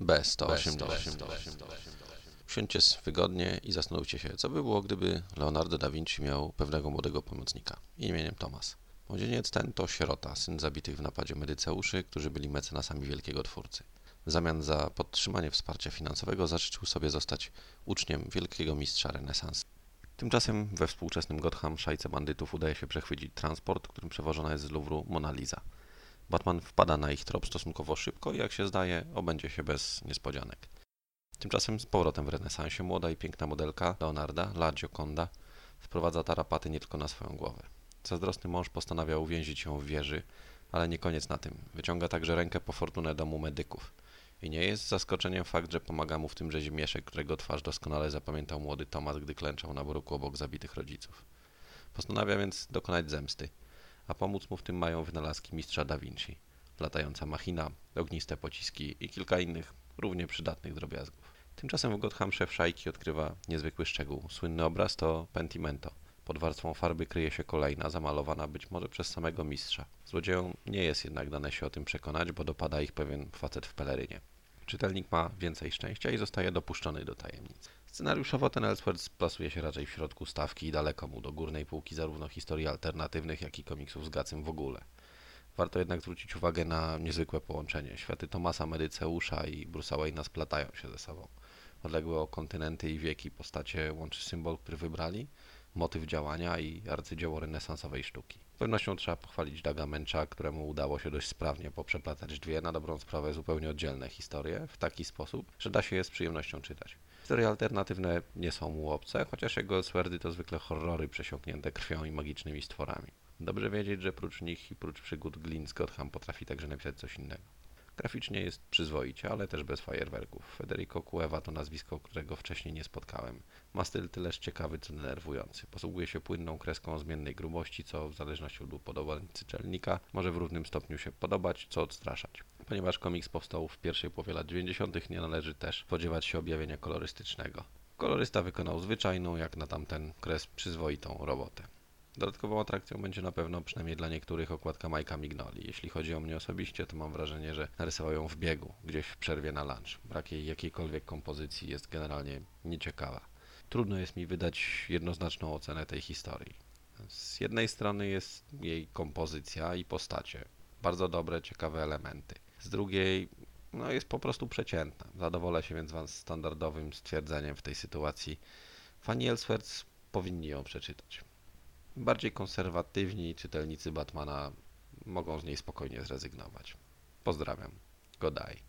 B180. Usiądźcie wygodnie i zastanówcie się, co by było, gdyby Leonardo da Vinci miał pewnego młodego pomocnika imieniem Thomas. Młodzieniec ten to sierota, syn zabitych w napadzie medyceuszy, którzy byli mecenasami wielkiego twórcy. W zamian za podtrzymanie wsparcia finansowego zażyczył sobie zostać uczniem wielkiego mistrza renesansu. Tymczasem we współczesnym Gotham szajce bandytów udaje się przechwycić transport, którym przewożona jest z Louvru Mona Lisa. Batman wpada na ich trop stosunkowo szybko i jak się zdaje, obędzie się bez niespodzianek. Tymczasem z powrotem w renesansie młoda i piękna modelka Leonarda, La Gioconda, wprowadza tarapaty nie tylko na swoją głowę. Zazdrosny mąż postanawia uwięzić ją w wieży, ale nie koniec na tym. Wyciąga także rękę po fortunę domu medyków. I nie jest zaskoczeniem fakt, że pomaga mu w tym rzezimieszek, którego twarz doskonale zapamiętał młody Tomas, gdy klęczał na bruku obok zabitych rodziców. Postanawia więc dokonać zemsty, a pomóc mu w tym mają wynalazki mistrza Da Vinci, latająca machina, ogniste pociski i kilka innych, równie przydatnych drobiazgów. Tymczasem w Gotham szef szajki odkrywa niezwykły szczegół. Słynny obraz to Pentimento. Pod warstwą farby kryje się kolejna, zamalowana być może przez samego mistrza. Złodziejom nie jest jednak dane się o tym przekonać, bo dopada ich pewien facet w pelerynie. Czytelnik ma więcej szczęścia i zostaje dopuszczony do tajemnic. Scenariuszowo ten Elseworlds plasuje się raczej w środku stawki i daleko mu do górnej półki zarówno historii alternatywnych, jak i komiksów z Gacym w ogóle. Warto jednak zwrócić uwagę na niezwykłe połączenie. Światy Tomasa Medyceusza i Bruce'a Wayne'a splatają się ze sobą. Odległe o kontynenty i wieki postacie łączy symbol, który wybrali, motyw działania i arcydzieło renesansowej sztuki. Z pewnością trzeba pochwalić Daga Męcza, któremu udało się dość sprawnie poprzeplatać dwie na dobrą sprawę zupełnie oddzielne historie w taki sposób, że da się je z przyjemnością czytać. Historie alternatywne nie są mu obce, chociaż jego Swerdy to zwykle horrory przesiąknięte krwią i magicznymi stworami. Dobrze wiedzieć, że prócz nich i prócz przygód Glyn z Gotham potrafi także napisać coś innego. Graficznie jest przyzwoicie, ale też bez fajerwerków. Federico Cueva to nazwisko, którego wcześniej nie spotkałem. Ma styl tyleż ciekawy, co denerwujący. Posługuje się płynną kreską zmiennej grubości, co w zależności od upodobania czytelnika może w równym stopniu się podobać, co odstraszać. Ponieważ komiks powstał w pierwszej połowie lat 90., nie należy też spodziewać się objawienia kolorystycznego. Kolorysta wykonał zwyczajną, jak na tamten kres, przyzwoitą robotę. Dodatkową atrakcją będzie na pewno, przynajmniej dla niektórych, okładka Majka Mignoli. Jeśli chodzi o mnie osobiście, to mam wrażenie, że narysował ją w biegu, gdzieś w przerwie na lunch. Brak jej jakiejkolwiek kompozycji jest generalnie nieciekawa. Trudno jest mi wydać jednoznaczną ocenę tej historii. Z jednej strony jest jej kompozycja i postacie. Bardzo dobre, ciekawe elementy. Z drugiej, no jest po prostu przeciętna. Zadowolę się więc wam standardowym stwierdzeniem w tej sytuacji. Fani Elseworlds powinni ją przeczytać. Bardziej konserwatywni czytelnicy Batmana mogą z niej spokojnie zrezygnować. Pozdrawiam. Godaj.